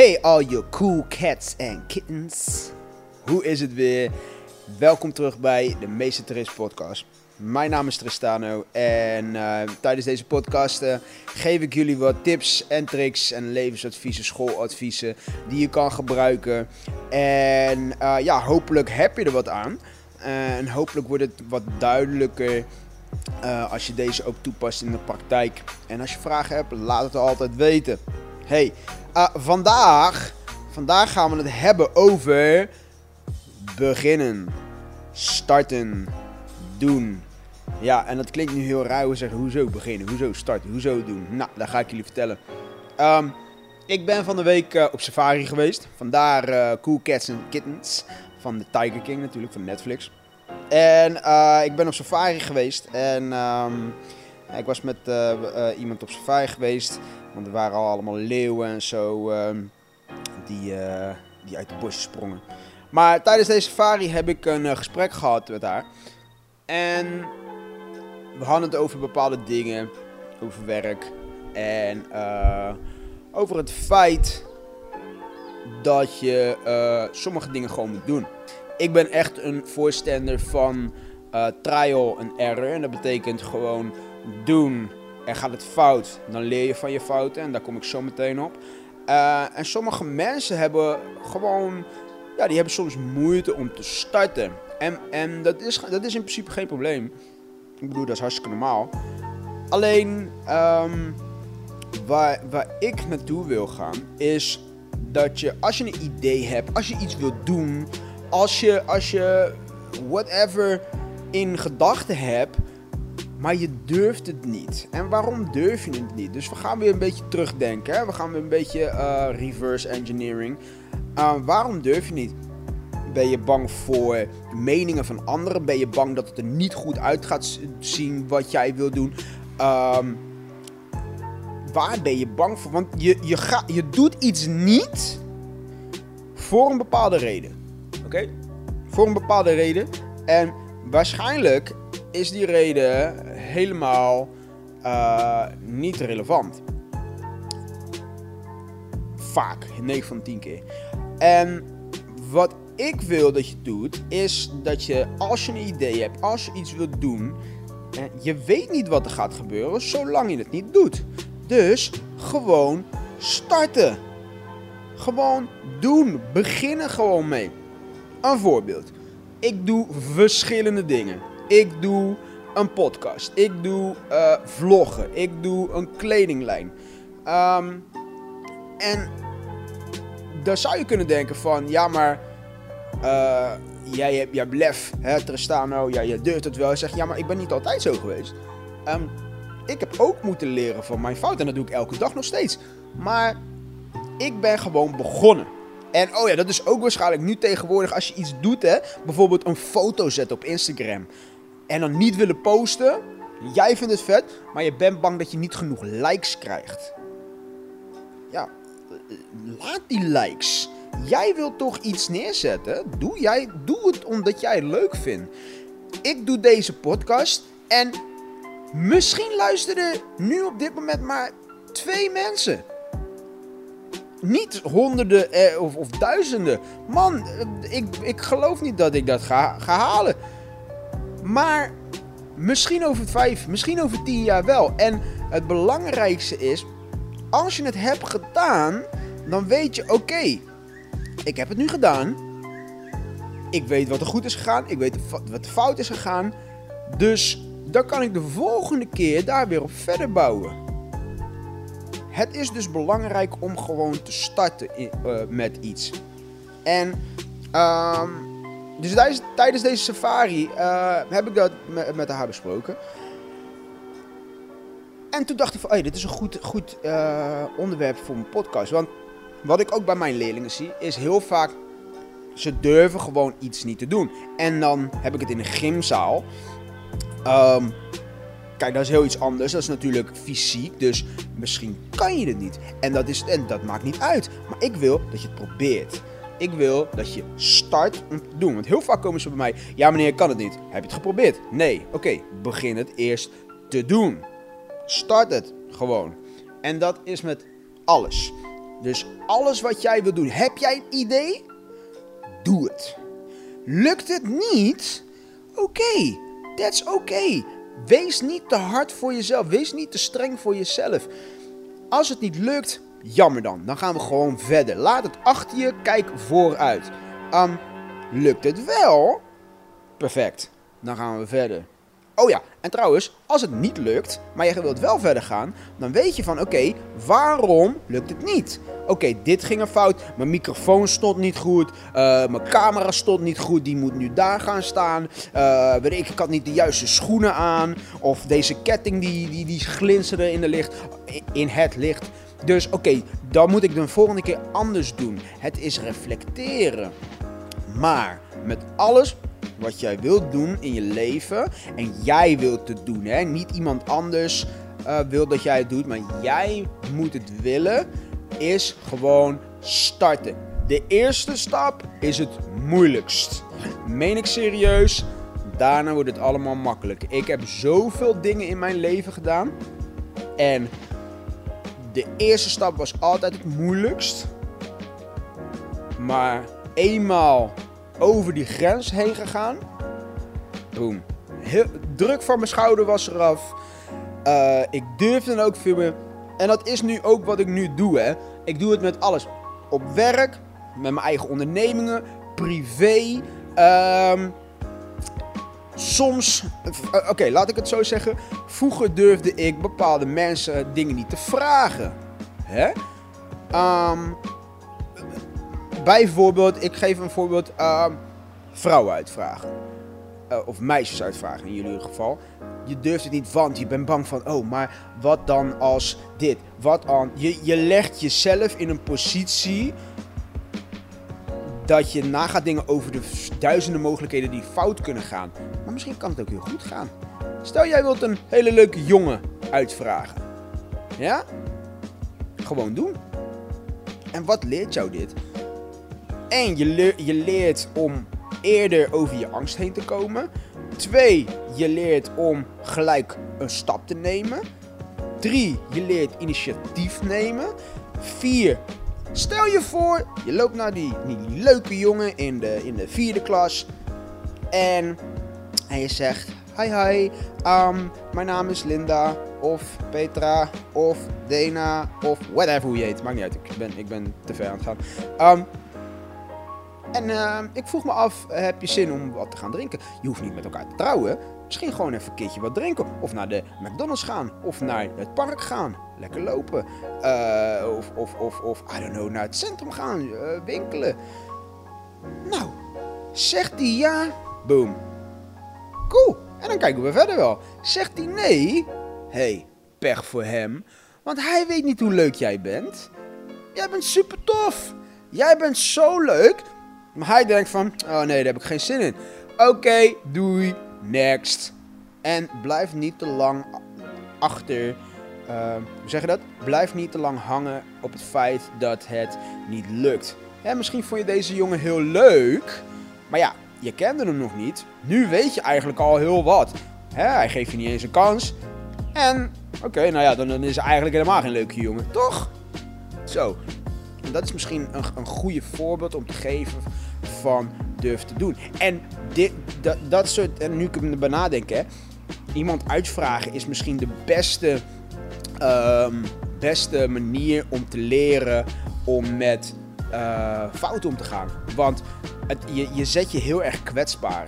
Hey all you cool cats and kittens. Hoe is het weer? Welkom terug bij de Meeste Trist podcast. Mijn naam is Tristano en uh, tijdens deze podcast geef ik jullie wat tips en tricks en levensadviezen, schooladviezen die je kan gebruiken. En uh, ja, hopelijk heb je er wat aan. En hopelijk wordt het wat duidelijker als je deze ook toepast in de praktijk. En als je vragen hebt, laat het altijd weten. Hey, vandaag, vandaag gaan we het hebben over beginnen, starten, doen. Ja, en dat klinkt nu heel raar. We zeggen, hoezo beginnen? Hoezo starten? Hoezo doen? Nou, dat ga ik jullie vertellen. Um, ik ben van de week uh, op safari geweest. Vandaar uh, Cool Cats and Kittens. Van de Tiger King natuurlijk, van Netflix. En ik ben op safari geweest. En um, ik was met iemand op safari geweest. Want er waren al allemaal leeuwen en zo. Um, die, die uit de bosjes sprongen. Maar tijdens deze safari heb ik een gesprek gehad met haar. En we hadden het over bepaalde dingen, over werk en uh, over het feit dat je sommige dingen gewoon moet doen. Ik ben echt een voorstander van trial and error. En dat betekent gewoon doen en gaat het fout, dan leer je van je fouten. En daar kom ik zo meteen op. en sommige mensen hebben gewoon, ja, die hebben soms moeite om te starten. En, en dat, is, dat is in principe geen probleem. Ik bedoel, dat is hartstikke normaal. Alleen, um, waar, waar ik naartoe wil gaan, is dat je, als je een idee hebt, als je iets wilt doen, als je, als je whatever in gedachten hebt, maar je durft het niet. En waarom durf je het niet? Dus we gaan weer een beetje terugdenken. Hè? We gaan weer een beetje uh, reverse engineering. Uh, waarom durf je niet? Ben je bang voor meningen van anderen? Ben je bang dat het er niet goed uit gaat zien wat jij wil doen? Um, waar ben je bang voor? Want je, je, ga, je doet iets niet voor een bepaalde reden. Oké? Voor een bepaalde reden. En waarschijnlijk is die reden helemaal uh, niet relevant. Vaak, 9 van 10 keer. En wat ik wil dat je doet, is dat je als je een idee hebt, als je iets wilt doen, je weet niet wat er gaat gebeuren zolang je het niet doet. Dus gewoon starten. Gewoon doen. Beginnen gewoon mee. Een voorbeeld. Ik doe verschillende dingen. Ik doe een podcast. Ik doe uh, vloggen. Ik doe een kledinglijn. Um, en daar zou je kunnen denken van, ja maar uh, jij hebt jij lef, hè, Tristano, ja, je durft het wel. Je zegt, ja, maar ik ben niet altijd zo geweest. Um, ik heb ook moeten leren van mijn fout en dat doe ik elke dag nog steeds. Maar ik ben gewoon begonnen. En oh ja, dat is ook waarschijnlijk nu tegenwoordig als je iets doet, hè. Bijvoorbeeld een foto zetten op Instagram. En dan niet willen posten. Jij vindt het vet, maar je bent bang dat je niet genoeg likes krijgt. Ja, laat die likes. Jij wilt toch iets neerzetten? Doe, jij, doe het omdat jij het leuk vindt. Ik doe deze podcast en misschien luisteren nu op dit moment maar twee mensen. Niet honderden eh, of, of, duizenden. Man, eh, ik, ik geloof niet dat ik dat ga, ga halen. Maar misschien over vijf, misschien over tien jaar wel. En het belangrijkste is, als je het hebt gedaan, dan weet je, oké, ik heb het nu gedaan. Ik weet wat er goed is gegaan. Ik weet wat fout is gegaan. Dus dan kan ik de volgende keer daar weer op verder bouwen. Het is dus belangrijk om gewoon te starten uh, met iets. En um, dus tijdens, deze safari uh, heb ik dat met, haar besproken. En toen dacht ik van, hey, dit is een goed, goed uh, onderwerp voor een podcast. Want wat ik ook bij mijn leerlingen zie, is heel vaak ze durven gewoon iets niet te doen. En dan heb ik het in een gymzaal. Um, kijk, dat is heel iets anders. Dat is natuurlijk fysiek. Dus misschien kan je het niet. En dat, is, en dat maakt niet uit. Maar ik wil dat je het probeert. Ik wil dat je start om te doen. Want heel vaak komen ze bij mij. Ja, meneer, kan het niet. Heb je het geprobeerd? Nee. Oké, begin het eerst te doen. Start het gewoon. En dat is met alles. Dus alles wat jij wil doen, heb jij een idee? Doe het. Lukt het niet? Oké, that's oké. Wees niet te hard voor jezelf. Wees niet te streng voor jezelf. Als het niet lukt, jammer dan. Dan gaan we gewoon verder. Laat het achter je, kijk vooruit. Um, lukt het wel? Perfect. Dan gaan we verder. Oh ja, en trouwens, als het niet lukt, maar je wilt wel verder gaan, dan weet je van oké, waarom lukt het niet? Oké, dit ging er fout. Mijn microfoon stond niet goed. Uh, mijn camera stond niet goed. Die moet nu daar gaan staan. Uh, weet ik, ik had niet de juiste schoenen aan. Of deze ketting die, die, die glinsterde in, de licht, in het licht. Dus oké, dan moet ik de volgende keer anders doen. Het is reflecteren. Maar met alles wat jij wilt doen in je leven en jij wilt het doen, hè? niet iemand anders uh, wil dat jij het doet, maar jij moet het willen, is gewoon starten. De eerste stap is het moeilijkst. Meen ik serieus? Daarna wordt het allemaal makkelijk. Ik heb zoveel dingen in mijn leven gedaan. En de eerste stap was altijd het moeilijkst. Maar eenmaal over die grens heen gegaan. Boom. Heel, druk van mijn schouder was eraf. Uh, ik durfde dan ook veel meer. En dat is nu ook wat ik nu doe. Hè. Ik doe het met alles. Op werk, met mijn eigen ondernemingen, privé. Um, soms, uh, oké, laat ik het zo zeggen. Vroeger durfde ik bepaalde mensen dingen niet te vragen. Hè? Um, bijvoorbeeld, ik geef een voorbeeld, uh, vrouwen uitvragen. Uh, of meisjes uitvragen in jullie geval. Je durft het niet, want je bent bang van, oh, maar wat dan als dit? Wat dan? Je, je legt jezelf in een positie dat je nagaat dingen over de duizenden mogelijkheden die fout kunnen gaan. Misschien kan het ook heel goed gaan. Stel jij wilt een hele leuke jongen uitvragen. Ja? Gewoon doen. En wat leert jou dit? En je, je leert om eerder over je angst heen te komen. Twee, je leert om gelijk een stap te nemen. Drie, je leert initiatief nemen. Vier, stel je voor, je loopt naar die, die leuke jongen in de, in de vierde klas. En, en je zegt, hi hi, um, mijn naam is Linda. Of Petra, of Dena, of whatever hoe je heet. Maakt niet uit, ik ben, ik ben te ver aan het gaan. Um, en uh, ik vroeg me af, heb je zin om wat te gaan drinken? Je hoeft niet met elkaar te trouwen. Misschien gewoon even een keertje wat drinken. Of naar de McDonald's gaan. Of naar het park gaan. Lekker lopen. Uh, of, of, of, of, I don't know, naar het centrum gaan. Uh, winkelen. Nou, zegt hij ja. Boom. En dan kijken we verder wel. Zegt hij nee. hey, pech voor hem. Want hij weet niet hoe leuk jij bent. Jij bent super tof. Jij bent zo leuk maar hij denkt van, oh nee, daar heb ik geen zin in. Oké, doei, next. En blijf niet te lang achter, uh, hoe zeg je dat? Blijf niet te lang hangen op het feit dat het niet lukt. Misschien vond je deze jongen heel leuk, maar ja, je kende hem nog niet. Nu weet je eigenlijk al heel wat. Hij geeft je niet eens een kans. En, oké, nou ja, dan, is hij eigenlijk helemaal geen leuke jongen, toch? Zo, dat is misschien een, een goede voorbeeld om te geven van durf te doen. En dit, dat, soort, en nu ik erbij nadenken, hè, iemand uitvragen is misschien de beste, um, beste manier om te leren om met uh, fouten om te gaan. Want je, je zet je heel erg kwetsbaar.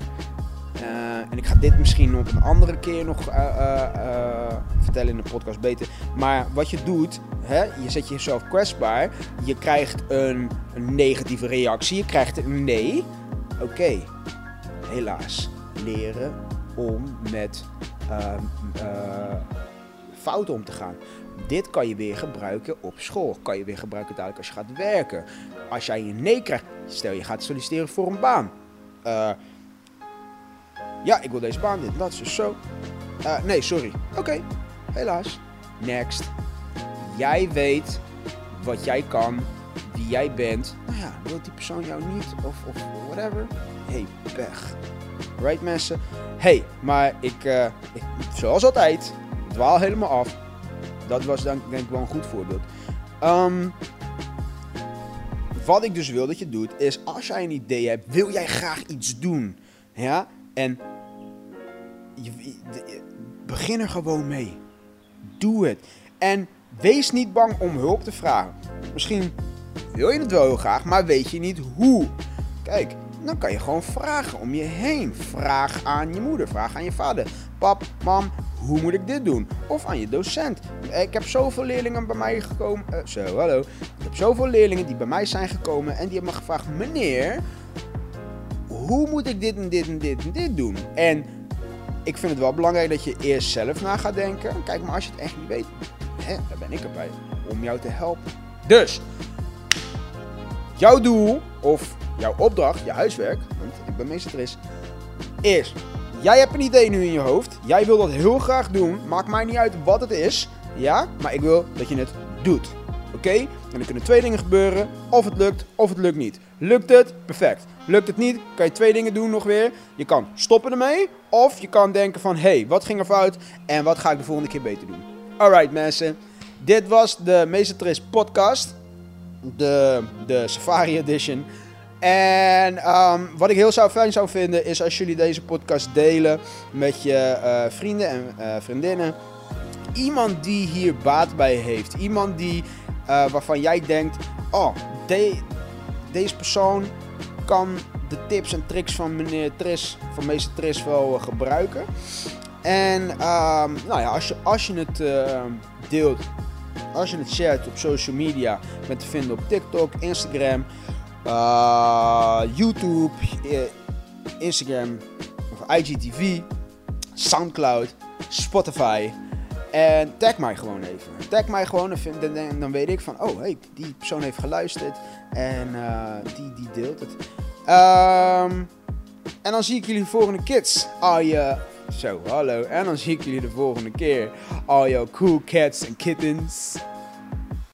Uh, en ik ga dit misschien op een andere keer nog uh, uh, vertellen in de podcast beter. Maar wat je doet, hè, je zet jezelf kwetsbaar. Je krijgt een, een negatieve reactie. Je krijgt een nee. Oké, helaas. Leren om met ehm, fouten om te gaan. Dit kan je weer gebruiken op school. Kan je weer gebruiken dadelijk als je gaat werken. Als jij een nee krijgt, stel je gaat solliciteren voor een baan. Ja, ik wil deze baan, dit, dat, zo, zo. Uh, nee, sorry. Oké, helaas. Next. Jij weet wat jij kan, wie jij bent. Nou ja, wil die persoon jou niet of, of whatever? Hey, pech. Right mensen? Hey, maar ik, uh, ik zoals altijd, dwaal helemaal af. Dat was denk, denk ik wel een goed voorbeeld. Um, wat ik dus wil dat je doet, is als jij een idee hebt, wil jij graag iets doen. Ja? En je, je- begin er gewoon mee. Doe het. En wees niet bang om hulp te vragen. Misschien wil je het wel heel graag, maar weet je niet hoe. Kijk, dan kan je gewoon vragen om je heen. Vraag aan je moeder, vraag aan je vader. Pap, mam, hoe moet ik dit doen? Of aan je docent. Ik heb zoveel leerlingen bij mij gekomen. eh, zo, hallo. Ik heb zoveel leerlingen die bij mij zijn gekomen en die hebben me gevraagd: meneer, hoe moet ik dit en dit en dit en dit doen? En ik vind het wel belangrijk dat je eerst zelf na gaat denken. Kijk, maar als je het echt niet weet, hè, dan ben ik erbij om jou te helpen. Dus, jouw doel of jouw opdracht, je huiswerk, want ik ben meesteres, is: jij hebt een idee nu in je hoofd. Jij wil dat heel graag doen. Maakt mij niet uit wat het is. Ja, maar ik wil dat je het doet. Oké? En er kunnen twee dingen gebeuren. Of het lukt, of het lukt niet. Lukt het? Perfect. Lukt het niet? Kan je twee dingen doen nog weer. Je kan stoppen ermee. Of je kan denken van, hé, hey, wat ging er fout? En wat ga ik de volgende keer beter doen? Alright mensen. Dit was de Meesteres podcast. De, de Safari Edition. En ehm, wat ik heel zou fijn zou vinden is als jullie deze podcast delen met je eh, vrienden en eh, vriendinnen. Iemand die hier baat bij heeft. Iemand die, eh, waarvan jij denkt, oh, de- deze persoon kan de tips en tricks van meneer Tris, van meester Tris wel gebruiken. En ehm, nou ja, als je, als je het eh, deelt, als je het shared op social media, met te vinden op TikTok, Instagram, eh, YouTube, eh, Instagram of IGTV, Soundcloud, Spotify. En tag mij gewoon even. Tag mij gewoon en dan, weet ik van, oh hey, die persoon heeft geluisterd en eh, die, die deelt het. Ehm, en dan zie ik jullie de volgende kids. Al je, zo, hallo. En dan zie ik jullie de volgende keer. Al jouw cool cats en kittens.